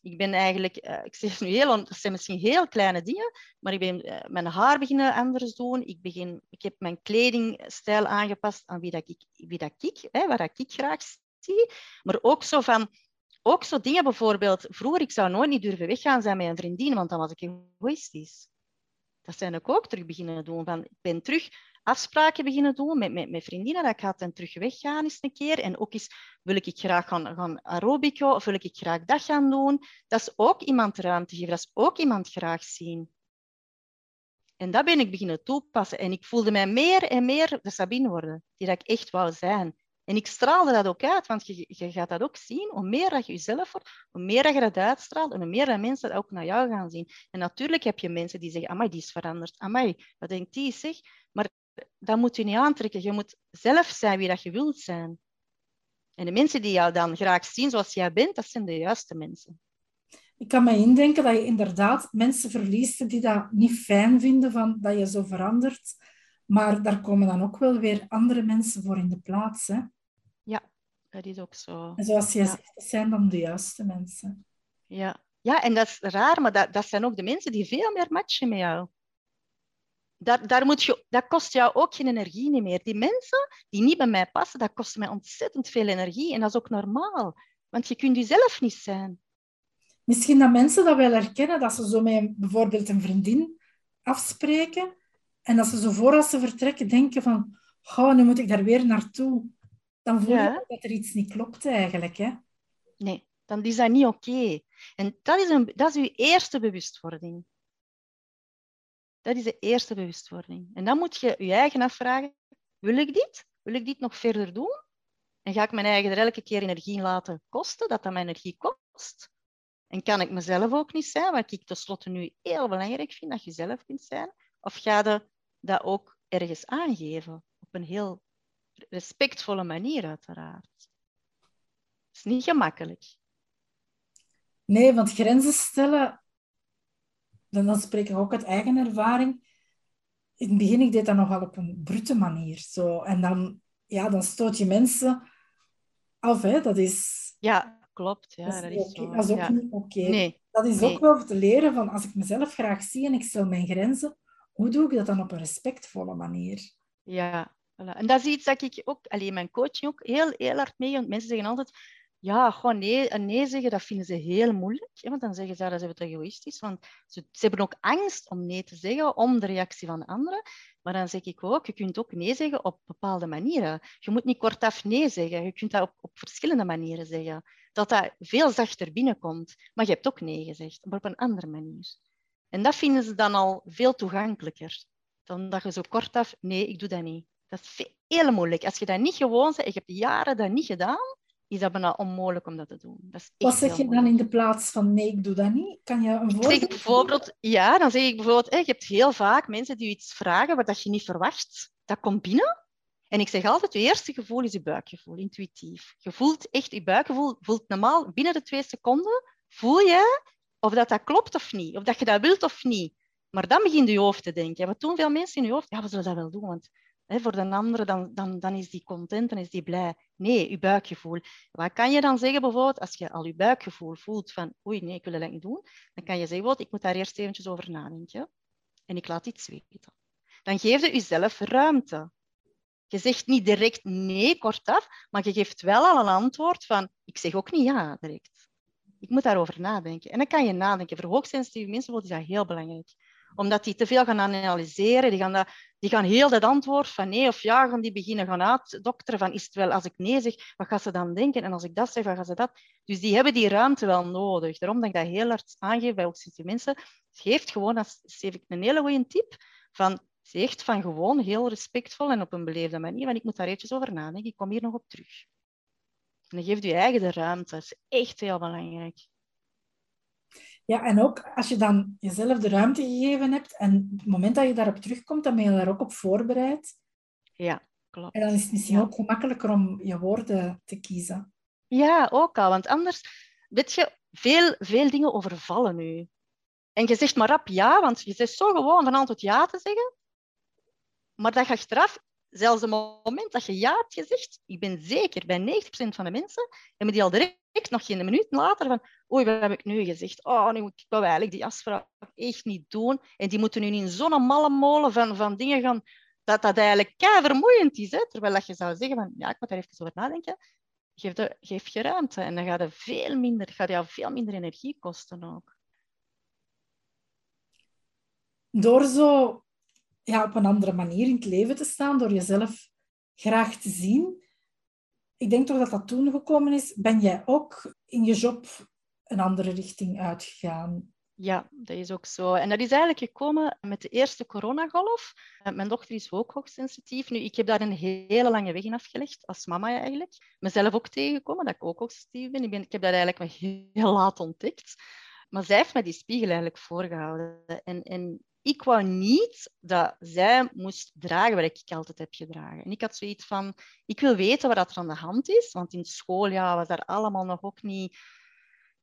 ik ben eigenlijk, uh, ik zeg nu heel, dat zijn misschien heel kleine dingen, maar ik ben uh, mijn haar beginnen anders doen. Ik, begin, ik heb mijn kledingstijl aangepast aan wie dat ik, wie dat ik hè, waar dat ik graag zie. Maar ook zo van, ook zo dingen bijvoorbeeld, vroeger ik zou nooit niet durven weggaan zijn met een vriendin, want dan was ik egoïstisch. Dat zijn ik ook terug beginnen doen. Van, ik ben terug afspraken beginnen doen met, met, met vriendinnen. Dat ik ga dan terug weggaan eens een keer. En ook eens wil ik graag gaan, gaan aerobico of wil ik graag dat gaan doen. Dat is ook iemand ruimte geven. Dat is ook iemand graag zien. En dat ben ik beginnen toepassen. En ik voelde mij meer en meer de Sabine worden, die dat ik echt wou zijn. En ik straalde dat ook uit, want je, je gaat dat ook zien. Hoe meer dat je jezelf wordt, hoe meer dat je dat uitstraalt en hoe meer dat mensen dat ook naar jou gaan zien. En natuurlijk heb je mensen die zeggen, amai, die is veranderd. Amai, wat denkt die zeg? Maar dat moet je niet aantrekken. Je moet zelf zijn wie dat je wilt zijn. En de mensen die jou dan graag zien zoals jij bent, dat zijn de juiste mensen. Ik kan me indenken dat je inderdaad mensen verliest die dat niet fijn vinden van dat je zo verandert. Maar daar komen dan ook wel weer andere mensen voor in de plaats. Hè? Ja, dat is ook zo. En zoals jij zegt, dat zijn dan de juiste mensen. Ja, ja en dat is raar, maar dat, dat zijn ook de mensen die veel meer matchen met jou daar, daar moet je, dat kost jou ook geen energie meer. Die mensen die niet bij mij passen, dat kost mij ontzettend veel energie. En dat is ook normaal, want je kunt jezelf niet zijn. Misschien dat mensen dat wel herkennen, dat ze zo met bijvoorbeeld een vriendin afspreken en dat ze zo voor als ze vertrekken denken van oh, nu moet ik daar weer naartoe. Dan voel je dat er iets niet klopt eigenlijk. Hè? Nee, dan is dat niet oké. En dat is, een, dat is uw eerste bewustwording. Dat is de eerste bewustwording. En dan moet je je eigen afvragen, wil ik dit? Wil ik dit nog verder doen? En ga ik mijn eigen er elke keer energie laten kosten, dat dat mijn energie kost? En kan ik mezelf ook niet zijn, wat ik tenslotte nu heel belangrijk vind, dat je zelf kunt zijn? Of ga je dat ook ergens aangeven? Op een heel respectvolle manier, uiteraard. Het is niet gemakkelijk. Nee, want grenzen stellen dan, dan spreek ik ook uit eigen ervaring. In het begin, ik deed dat nogal op een brute manier. Zo. En dan, ja, dan stoot je mensen af. Hè. Dat is... Ja, klopt. Ja, dat is, dat is, ook niet oké. Nee. Dat is ook wel te leren van als ik mezelf graag zie en ik stel mijn grenzen, hoe doe ik dat dan op een respectvolle manier? Ja, en dat is iets dat ik ook, alleen mijn coaching ook heel, heel hard mee, want mensen zeggen altijd, ja, gewoon nee, en nee zeggen, dat vinden ze heel moeilijk. Want dan zeggen ze, dat ze het egoïstisch. Want ze, ze, hebben ook angst om nee te zeggen, om de reactie van de anderen. Maar dan zeg ik ook, je kunt ook nee zeggen op bepaalde manieren. Je moet niet kortaf nee zeggen. Je kunt dat op, op verschillende manieren zeggen. Dat dat veel zachter binnenkomt. Maar je hebt ook nee gezegd, maar op een andere manier. En dat vinden ze dan al veel toegankelijker. Dan dat je zo kortaf, nee, ik doe dat niet. Dat is heel moeilijk. Als je dat niet gewoon zegt, ik heb jaren dat niet gedaan, is dat bijna onmogelijk om dat te doen. Dat is Wat zeg je dan in de plaats van nee, ik doe dat niet? Kan je een voorbeeld zeg bijvoorbeeld, Ja, dan zeg ik bijvoorbeeld, je hebt heel vaak mensen die iets vragen wat je niet verwacht. Dat komt binnen. En ik zeg altijd, je eerste gevoel is je buikgevoel, intuïtief. Je voelt echt, je buikgevoel voelt normaal binnen de twee seconden, voel je of dat, dat klopt of niet, of dat je dat wilt of niet. Maar dan begint je hoofd te denken. Wat doen veel mensen in je hoofd? Ja, we zullen dat wel doen, want voor de andere dan, dan, dan is die content, dan is die blij. Nee, je buikgevoel. Wat kan je dan zeggen bijvoorbeeld, als je al je buikgevoel voelt van oei, nee, ik wil dat niet doen, dan kan je zeggen, bijvoorbeeld, ik moet daar eerst eventjes over nadenken en ik laat iets weten. Dan geef je jezelf ruimte. Je zegt niet direct nee, kortaf, maar je geeft wel al een antwoord van ik zeg ook niet ja direct. Ik moet daarover nadenken. En dan kan je nadenken. Voor hoogsensitieve mensen is dat heel belangrijk omdat die te veel gaan analyseren. Die gaan, dat, die gaan heel dat antwoord van nee of ja, gaan die beginnen gaan uitdokteren van is het wel, als ik nee zeg, wat gaan ze dan denken? En als ik dat zeg, wat gaan ze dat? Dus die hebben die ruimte wel nodig. Daarom dat ik dat heel hard aangeef bij die mensen. Geeft gewoon, dat geef ik een hele goede tip, van zegt van gewoon heel respectvol en op een beleefde manier, want ik moet daar eventjes over nadenken, ik kom hier nog op terug. En dan geeft je eigen de ruimte. Dat is echt heel belangrijk. Ja, en ook als je dan jezelf de ruimte gegeven hebt en het moment dat je daarop terugkomt, dan ben je daar ook op voorbereid. Ja, klopt. En dan is het misschien ook gemakkelijker om je woorden te kiezen. Ja, ook al. Want anders, weet je, veel, veel dingen overvallen nu. En je zegt maar rap ja, want je zegt zo gewoon van antwoord ja te zeggen. Maar dat je achteraf, zelfs het moment dat je ja hebt gezegd, ik ben zeker, bij 90% van de mensen, hebben die al direct nog geen minuut later van oei, wat heb ik nu gezegd? Oh, nu moet ik wel eigenlijk die afspraak echt niet doen. En die moeten nu in zo'n malle molen van, van dingen gaan, dat dat eigenlijk kei vermoeiend is. Hè? Terwijl dat je zou zeggen van, ja, ik moet daar even over nadenken. Geef, de, geef je ruimte en dan gaat het veel minder, gaat jou veel minder energie kosten ook. Door zo ja, op een andere manier in het leven te staan, door jezelf graag te zien. Ik denk toch dat dat toen gekomen is. Ben jij ook in je job een andere richting uitgegaan? Ja, dat is ook zo. En dat is eigenlijk gekomen met de eerste coronagolf. Eh, mijn dochter is ook hoogsensitief. Nu, ik heb daar een hele lange weg in afgelegd, als mama eigenlijk. Mezelf ook tegengekomen, dat ik ook hoogsensitief ben. Ik, ben, ik heb dat eigenlijk heel laat ontdekt. Maar zij heeft mij die spiegel eigenlijk voorgehouden. En, en ik wou niet dat zij moest dragen wat ik altijd heb gedragen. En ik had zoiets van, ik wil weten wat er aan de hand is. Want in school ja, was daar allemaal nog ook niet...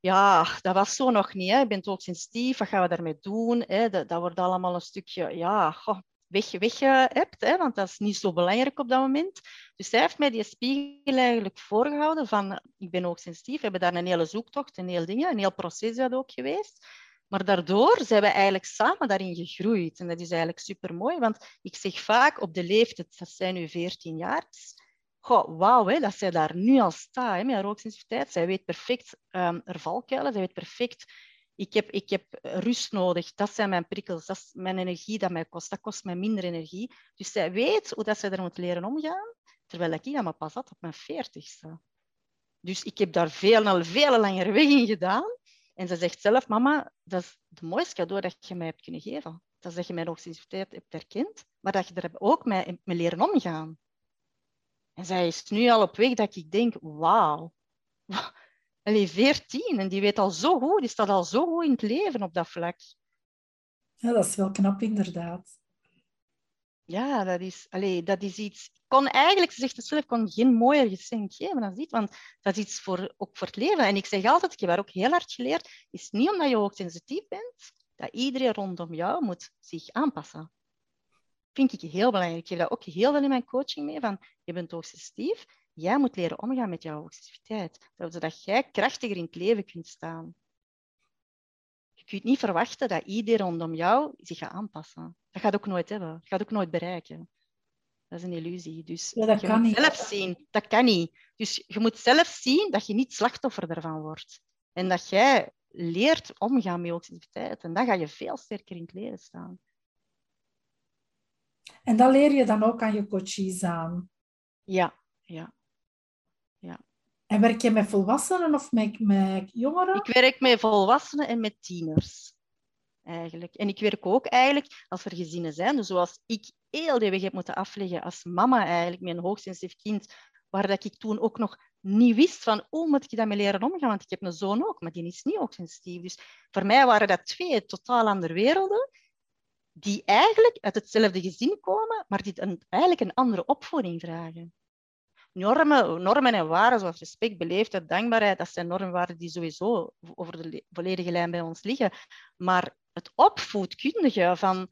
Ja, dat was zo nog niet. Hè. Je bent ook sensitief, wat gaan we daarmee doen? Hè? Dat, dat wordt allemaal een stukje... Ja, weg, weg hebt, hè, want dat is niet zo belangrijk op dat moment. Dus zij heeft mij die spiegel eigenlijk voorgehouden van, ik ben ook sensitief, we hebben daar een hele zoektocht, een heel ding, een heel proces dat ook geweest. Maar daardoor zijn we eigenlijk samen daarin gegroeid. En dat is eigenlijk super mooi, want ik zeg vaak op de leeftijd, dat zijn nu 14 jaar, goh, wauw, dat zij daar nu al staat hè, met haar. Zij weet perfect er valkuilen, zij weet perfect, ik heb, ik heb rust nodig, dat zijn mijn prikkels, dat is mijn energie dat mij kost, dat kost mij minder energie. Dus zij weet hoe dat zij er moet leren omgaan, terwijl ik dat maar pas had op mijn veertigste. Dus ik heb daar veel, al veel langer weg in gedaan. En ze zegt zelf, mama, dat is het mooiste cadeau dat je mij hebt kunnen geven. Dat is dat je mijn hoogsensitiviteit hebt erkend, maar dat je er ook mee, mee leren omgaan. En zij is nu al op weg dat ik denk, wauw. [laughs] Allee, 14 en die weet al zo goed, die staat al zo goed in het leven op dat vlak. Ja, dat is wel knap inderdaad. Ja, dat is, allee, dat is iets... kon eigenlijk, ze zegt het zelf, kon geen mooier geschenk geven dan dit, want dat is iets voor, ook voor het leven. En ik zeg altijd, ik heb daar ook heel hard geleerd, is niet omdat je hoogsensitief bent, dat iedereen rondom jou moet zich aanpassen. Vind ik heel belangrijk. Ik geef dat ook heel veel in mijn coaching mee, van je bent hoogsensitief, jij moet leren omgaan met jouw hoogsensitiviteit, zodat jij krachtiger in het leven kunt staan. Je kunt niet verwachten dat iedereen rondom jou zich gaat aanpassen. Dat gaat ook nooit hebben. Dat gaat ook nooit bereiken. Dat is een illusie. Dus ja, dat je kan moet niet. zelf zien. Dat kan niet. Dus je moet zelf zien dat je niet slachtoffer ervan wordt. En dat jij leert omgaan met hoogsensitiviteit. En dan ga je veel sterker in het leven staan. En dat leer je dan ook aan je coaches aan? Ja, ja. ja. En werk je met volwassenen of met, met jongeren? Ik werk met volwassenen en met tieners. Eigenlijk. En ik werk ook eigenlijk, als er gezinnen zijn, dus zoals ik heel de weg heb moeten afleggen als mama eigenlijk, met een hoogsensitief kind, waar dat ik toen ook nog niet wist van, hoe moet ik daarmee leren omgaan? Want ik heb een zoon ook, maar die is niet hoogsensitief. Dus voor mij waren dat twee totaal andere werelden, die eigenlijk uit hetzelfde gezin komen, maar die eigenlijk een andere opvoeding vragen. Normen, normen en waarden zoals respect, beleefdheid, dankbaarheid, dat zijn normenwaarden die sowieso over de volledige lijn bij ons liggen. Maar het opvoedkundige van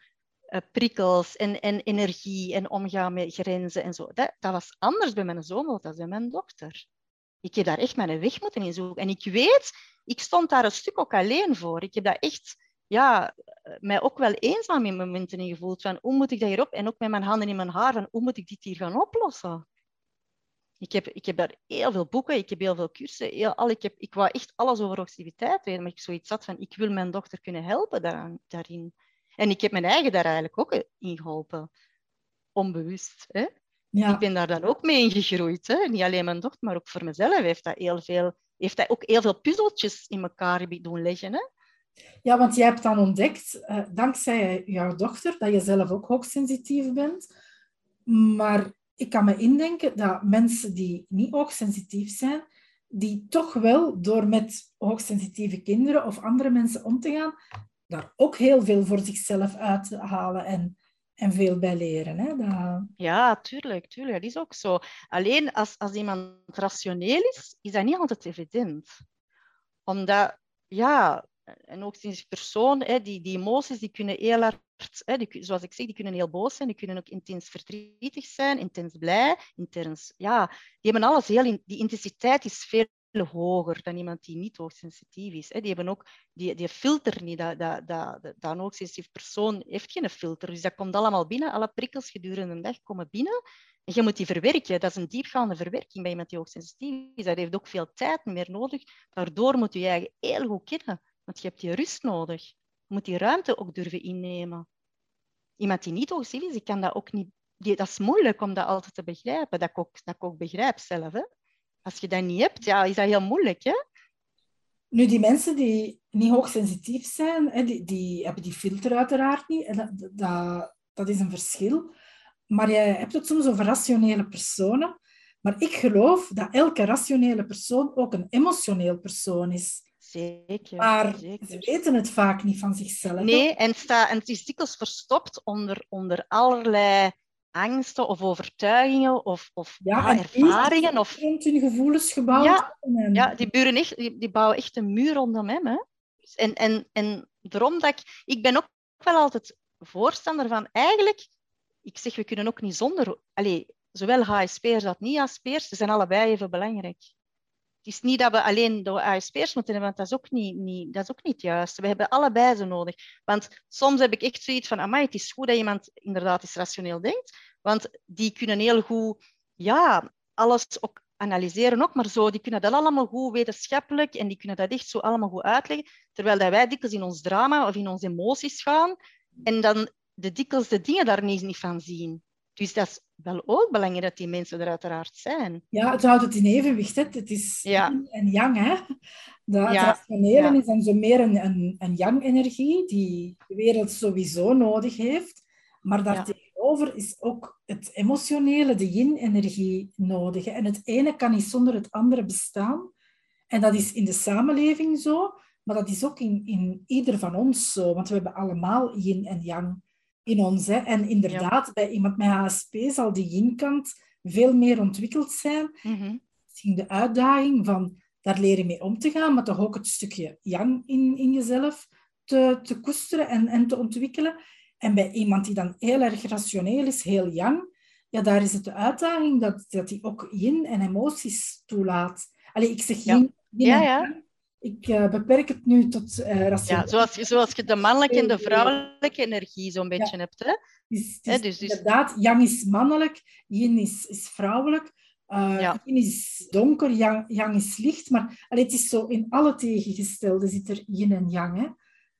uh, prikkels en, en energie en omgaan met grenzen en zo, dat, dat was anders bij mijn zoon dan bij mijn dochter. Ik heb daar echt mijn weg moeten in zoeken. En ik weet, ik stond daar een stuk ook alleen voor. Ik heb dat echt ja, mij ook wel eenzaam in momenten in gevoeld. Van hoe moet ik dat hierop? En ook met mijn handen in mijn haar, van hoe moet ik dit hier gaan oplossen? Ik heb, ik heb daar heel veel boeken, ik heb heel veel cursussen. Heel, al, ik, heb, ik wou echt alles over activiteit weten, maar ik zoiets had van, ik wil mijn dochter kunnen helpen daaraan, daarin. En ik heb mijn eigen daar eigenlijk ook in geholpen. Onbewust. Hè? Ja. Ik ben daar dan ook mee ingegroeid. Hè? Niet alleen mijn dochter, maar ook voor mezelf heeft dat, heel veel, heeft dat ook heel veel puzzeltjes in elkaar doen leggen. Hè? Ja, want jij hebt dan ontdekt, uh, dankzij jouw dochter, dat je zelf ook hoogsensitief bent. Maar ik kan me indenken dat mensen die niet hoogsensitief zijn, die toch wel door met hoogsensitieve kinderen of andere mensen om te gaan, daar ook heel veel voor zichzelf uit halen en, en veel bij leren. Hè? Dat... Ja, tuurlijk, tuurlijk. Dat is ook zo. Alleen als, als iemand rationeel is, is dat niet altijd evident. Omdat, ja, en ook sinds persoon, hè, die, die emoties die kunnen heel hard, hè, die, zoals ik zeg, die kunnen heel boos zijn, die kunnen ook intens verdrietig zijn, intens blij, intens, ja, die hebben alles heel, die intensiteit is veel hoger dan iemand die niet hoogsensitief is. Hè. Die hebben ook die, die filter niet, dat, dat, dat, dat een hoogsensitief persoon heeft geen filter, dus dat komt allemaal binnen, alle prikkels gedurende een dag komen binnen en je moet die verwerken. Dat is een diepgaande verwerking bij iemand die hoogsensitief is. Dat heeft ook veel tijd meer nodig. Daardoor moet je je eigen heel goed kennen. Want je hebt die rust nodig. Je moet die ruimte ook durven innemen. Iemand die niet hoogsensitief is, die kan dat ook niet... Die, dat is moeilijk om dat altijd te begrijpen. Dat ik ook, dat ik ook begrijp zelf. Hè? Als je dat niet hebt, ja, is dat heel moeilijk. Hè? Nu, die mensen die niet hoogsensitief zijn, hè, die, die hebben die filter uiteraard niet. En dat, dat, dat is een verschil. Maar jij hebt het soms over rationele personen. Maar ik geloof dat elke rationele persoon ook een emotioneel persoon is. Zeker. Maar zeker. ze weten het vaak niet van zichzelf. Nee, en, sta, en het is dikwijls verstopt onder, onder allerlei angsten of overtuigingen of, of ja, ervaringen. Of... hun gevoelens gebouwd. Ja, ja die, buren echt, die, die, bouwen echt een muur rondom hem. Hè. En, en, en daarom dat ik... Ik ben ook wel altijd voorstander van... Eigenlijk, ik zeg, we kunnen ook niet zonder... Allez, zowel HSP'ers als niet-HSP'ers, ze zijn allebei even belangrijk. Het is niet dat we alleen de ASP'ers moeten hebben, want dat is, ook niet, niet, dat is ook niet juist. We hebben allebei ze nodig. Want soms heb ik echt zoiets van, amai, het is goed dat iemand inderdaad eens rationeel denkt, want die kunnen heel goed, ja, alles ook analyseren ook, maar zo, die kunnen dat allemaal goed wetenschappelijk en die kunnen dat echt zo allemaal goed uitleggen, terwijl dat wij dikwijls in ons drama of in onze emoties gaan en dan de dikwijls dingen daar niet, niet van zien. Dus dat is wel ook belangrijk dat die mensen er uiteraard zijn. Ja, het houdt het in evenwicht. Hè. Het is yin en yang. Hè. Dat ja. rationele is dan zo meer een, een, een yang-energie die de wereld sowieso nodig heeft. Maar daartegenover is ook het emotionele, de yin-energie nodig. Hè. En het ene kan niet zonder het andere bestaan. En dat is in de samenleving zo, maar dat is ook in, in ieder van ons zo. Want we hebben allemaal yin en yang in ons. Hè. En inderdaad, bij iemand met HSP zal die yin-kant veel meer ontwikkeld zijn. Mm Misschien de uitdaging van daar leren mee om te gaan, maar toch ook het stukje yang in, in jezelf te, te koesteren en, en te ontwikkelen. En bij iemand die dan heel erg rationeel is, heel yang, ja, daar is het de uitdaging dat, dat hij ook yin en emoties toelaat. Allee, ik zeg yin, yin ja, ja. Ik uh, beperk het nu tot uh, Ja, zoals, zoals je de mannelijke en de vrouwelijke energie zo'n beetje hebt. Hè? Dus, dus, dus, Inderdaad, yang is mannelijk, yin is, is vrouwelijk. Uh, ja. Yin is donker, yang, yang is licht. Maar allee, het is zo, in alle tegengestelde zit er yin en yang. Hè?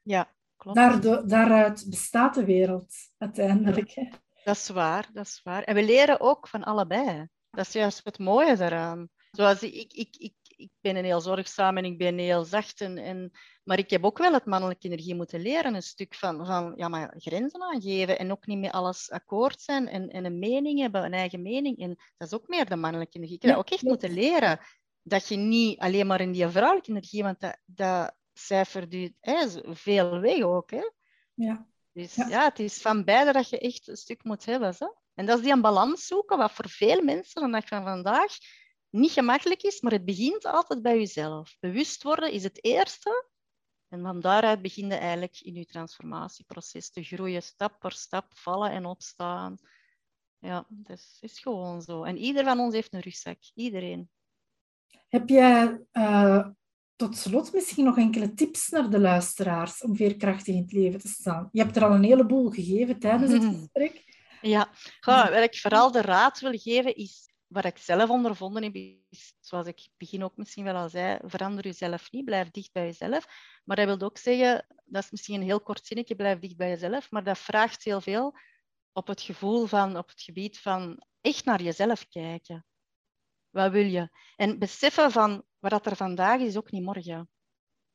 Ja, klopt. Daardoor, daaruit bestaat de wereld uiteindelijk. Hè? Dat is waar, dat is waar. En we leren ook van allebei. Dat is juist het mooie daaraan. Zoals ik, ik, ik ik ben een heel zorgzaam en ik ben heel zacht. En, en, maar ik heb ook wel het mannelijke energie moeten leren. Een stuk van, van ja, maar grenzen aangeven en ook niet met alles akkoord zijn en, en een mening hebben, een eigen mening. En dat is ook meer de mannelijke energie. Ik heb ook echt moeten leren. Dat je niet alleen maar in die vrouwelijke energie, want dat, dat cijfert hè, veel weg ook. Hè? Ja. Dus ja. ja. het is van beide dat je echt een stuk moet hebben. Zo. En dat is die een balans zoeken, wat voor veel mensen de dag van vandaag niet gemakkelijk is, maar het begint altijd bij jezelf. Bewust worden is het eerste. En van daaruit begin je eigenlijk in je transformatieproces te groeien, stap per stap, vallen en opstaan. Ja, dat is, is gewoon zo. En ieder van ons heeft een rugzak. Iedereen. Heb jij uh, tot slot misschien nog enkele tips naar de luisteraars om veerkrachtig in het leven te staan? Je hebt er al een heleboel gegeven tijdens het [laughs] gesprek. Ja, Goh, wat ik vooral de raad wil geven is, wat ik zelf ondervonden heb, is, zoals ik begin ook misschien wel al zei, verander jezelf niet, blijf dicht bij jezelf. Maar dat wil ook zeggen, dat is misschien een heel kort zinnetje, blijf dicht bij jezelf, maar dat vraagt heel veel op het gevoel van, op het gebied van echt naar jezelf kijken. Wat wil je? En beseffen van wat er vandaag is, ook niet morgen.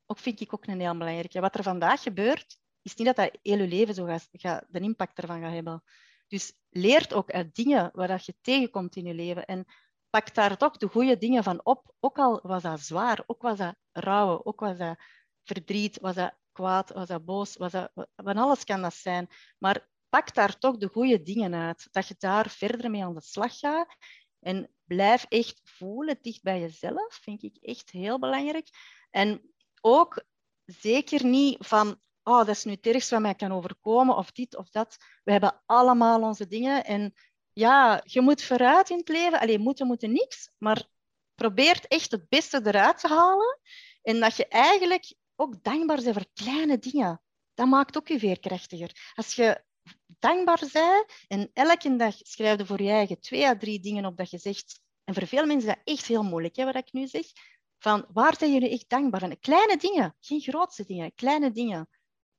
Ook vind ik ook een heel belangrijke. Wat er vandaag gebeurt, is niet dat dat heel je leven zo gaat, gaat, de impact ervan gaat hebben. Dus leert ook uit dingen waar je tegenkomt in je leven. En pak daar toch de goede dingen van op. Ook al was dat zwaar, ook was dat rouwen, ook was dat verdriet, was dat kwaad, was dat boos, was dat, van alles kan dat zijn. Maar pak daar toch de goede dingen uit. Dat je daar verder mee aan de slag gaat. En blijf echt voelen, dicht bij jezelf, vind ik echt heel belangrijk. En ook zeker niet van, oh, dat is nu het ergste wat mij kan overkomen, of dit of dat. We hebben allemaal onze dingen. En ja, je moet vooruit in het leven. Alleen moeten, moeten niks. Maar probeer echt het beste eruit te halen. En dat je eigenlijk ook dankbaar bent voor kleine dingen. Dat maakt ook je veerkrachtiger. Als je dankbaar bent en elke dag schrijf je voor je eigen twee à drie dingen op dat je zegt. En voor veel mensen is dat echt heel moeilijk, hè, wat ik nu zeg. Van waar zijn jullie echt dankbaar voor? Kleine dingen, geen grootste dingen, kleine dingen.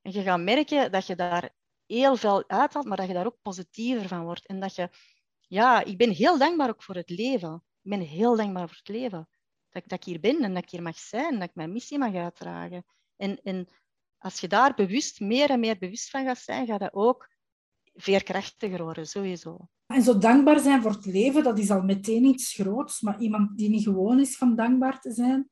En je gaat merken dat je daar heel veel uithaalt, maar dat je daar ook positiever van wordt. En dat je, ja, ik ben heel dankbaar ook voor het leven. Ik ben heel dankbaar voor het leven. Dat, dat ik hier ben en dat ik hier mag zijn, dat ik mijn missie mag uitdragen. En, en als je daar bewust, meer en meer bewust van gaat zijn, gaat dat ook veerkrachtiger worden, sowieso. En zo dankbaar zijn voor het leven, dat is al meteen iets groots. Maar iemand die niet gewoon is van dankbaar te zijn,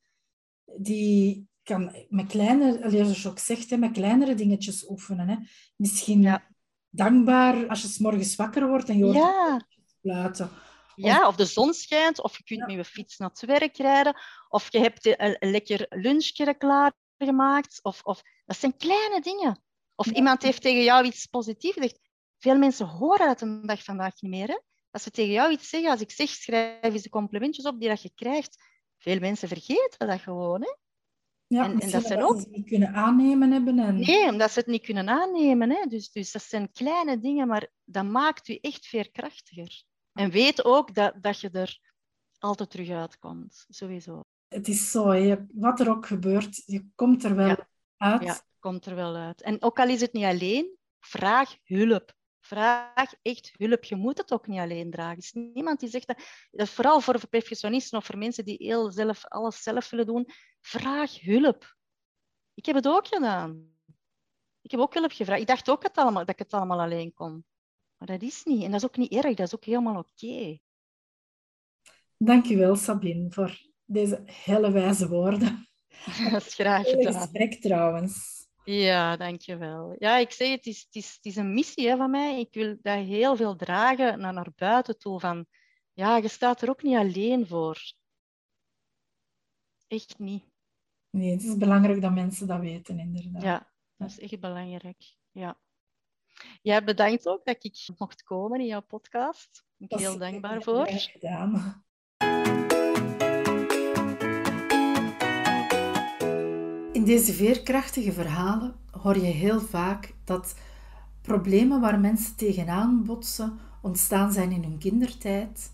die kan met kleine, zoals je ook zegt, met kleinere dingetjes oefenen. Hè. Misschien ja. dankbaar als je s morgens wakker wordt en je hoort ja. fluiten. Ja, of de zon schijnt, of je kunt met je fiets naar het werk rijden, of je hebt een, lekker lunchje klaargemaakt. Of, of, dat zijn kleine dingen. Of iemand heeft tegen jou iets positiefs gezegd. Veel mensen horen het een dag vandaag niet meer. Hè? Als ze tegen jou iets zeggen, als ik zeg, schrijf eens de complimentjes op die dat je krijgt. Veel mensen vergeten dat gewoon. Hè? Ja, en, en dat zijn ook... ze het niet kunnen aannemen hebben. En... Nee, omdat ze het niet kunnen aannemen. Hè? Dus, dus dat zijn kleine dingen, maar dat maakt u echt veerkrachtiger. En weet ook dat, dat je er altijd terug uitkomt, sowieso. Het is zo, hè? wat er ook gebeurt, je komt er wel uit. Ja, komt er wel uit. En ook al is het niet alleen, vraag hulp. Vraag echt hulp. Je moet het ook niet alleen dragen. Er is niemand die zegt dat, dat vooral voor perfectionisten of voor mensen die heel zelf, alles zelf willen doen, vraag hulp. Ik heb het ook gedaan. Ik heb ook hulp gevraagd. Ik dacht ook het allemaal, dat ik het allemaal alleen kon. Maar dat is niet. En dat is ook niet erg. Dat is ook helemaal oké. Okay. Dankjewel, Sabine, voor deze hele wijze woorden. [laughs] Dat is graag gedaan. gesprek trouwens. Ja, dankjewel. Ja, ik zeg het, is, het is, het is een missie hè, van mij. Ik wil dat heel veel dragen naar, naar buiten toe. Van, ja, je staat er ook niet alleen voor. Echt niet. Nee, het is belangrijk dat mensen dat weten, inderdaad. Ja, dat is echt belangrijk. Ja. Jij bedankt ook dat ik mocht komen in jouw podcast. Ik ben heel dankbaar voor. Gedaan. Deze veerkrachtige verhalen hoor je heel vaak dat problemen waar mensen tegenaan botsen ontstaan zijn in hun kindertijd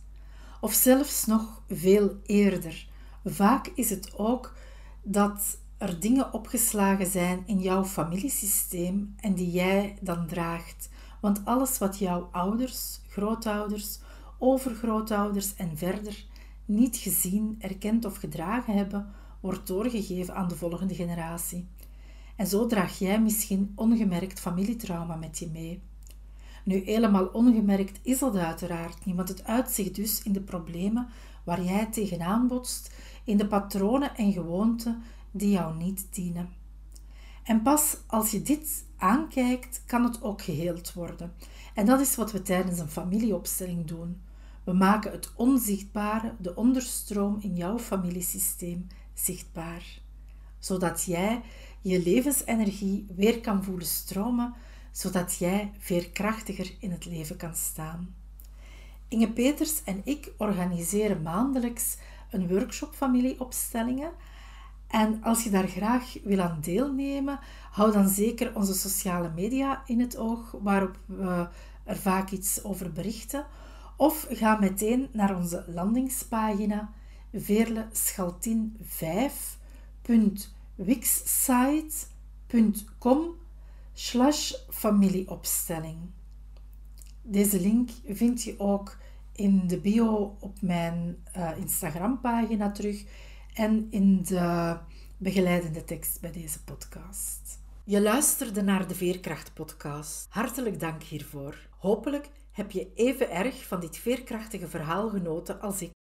of zelfs nog veel eerder. Vaak is het ook dat er dingen opgeslagen zijn in jouw familiesysteem en die jij dan draagt. Want alles wat jouw ouders, grootouders, overgrootouders en verder niet gezien, erkend of gedragen hebben, wordt doorgegeven aan de volgende generatie. En zo draag jij misschien ongemerkt familietrauma met je mee. Nu, helemaal ongemerkt is dat uiteraard niet, want het uitzicht dus in de problemen waar jij tegenaan botst, in de patronen en gewoonten die jou niet dienen. En pas als je dit aankijkt, kan het ook geheeld worden. En dat is wat we tijdens een familieopstelling doen. We maken het onzichtbare, de onderstroom in jouw familiesysteem, zichtbaar. Zodat jij je levensenergie weer kan voelen stromen, zodat jij veerkrachtiger in het leven kan staan. Inge Peters en ik organiseren maandelijks een workshop familieopstellingen. En als je daar graag wil aan deelnemen, hou dan zeker onze sociale media in het oog, waarop we er vaak iets over berichten. Of ga meteen naar onze landingspagina veerleschaltin5.wixsite.com slash familieopstelling. Deze link vind je ook in de bio op mijn uh, Instagram-pagina terug en in de begeleidende tekst bij deze podcast. Je luisterde naar de Veerkracht-podcast. Hartelijk dank hiervoor. Hopelijk heb je even erg van dit veerkrachtige verhaal genoten als ik.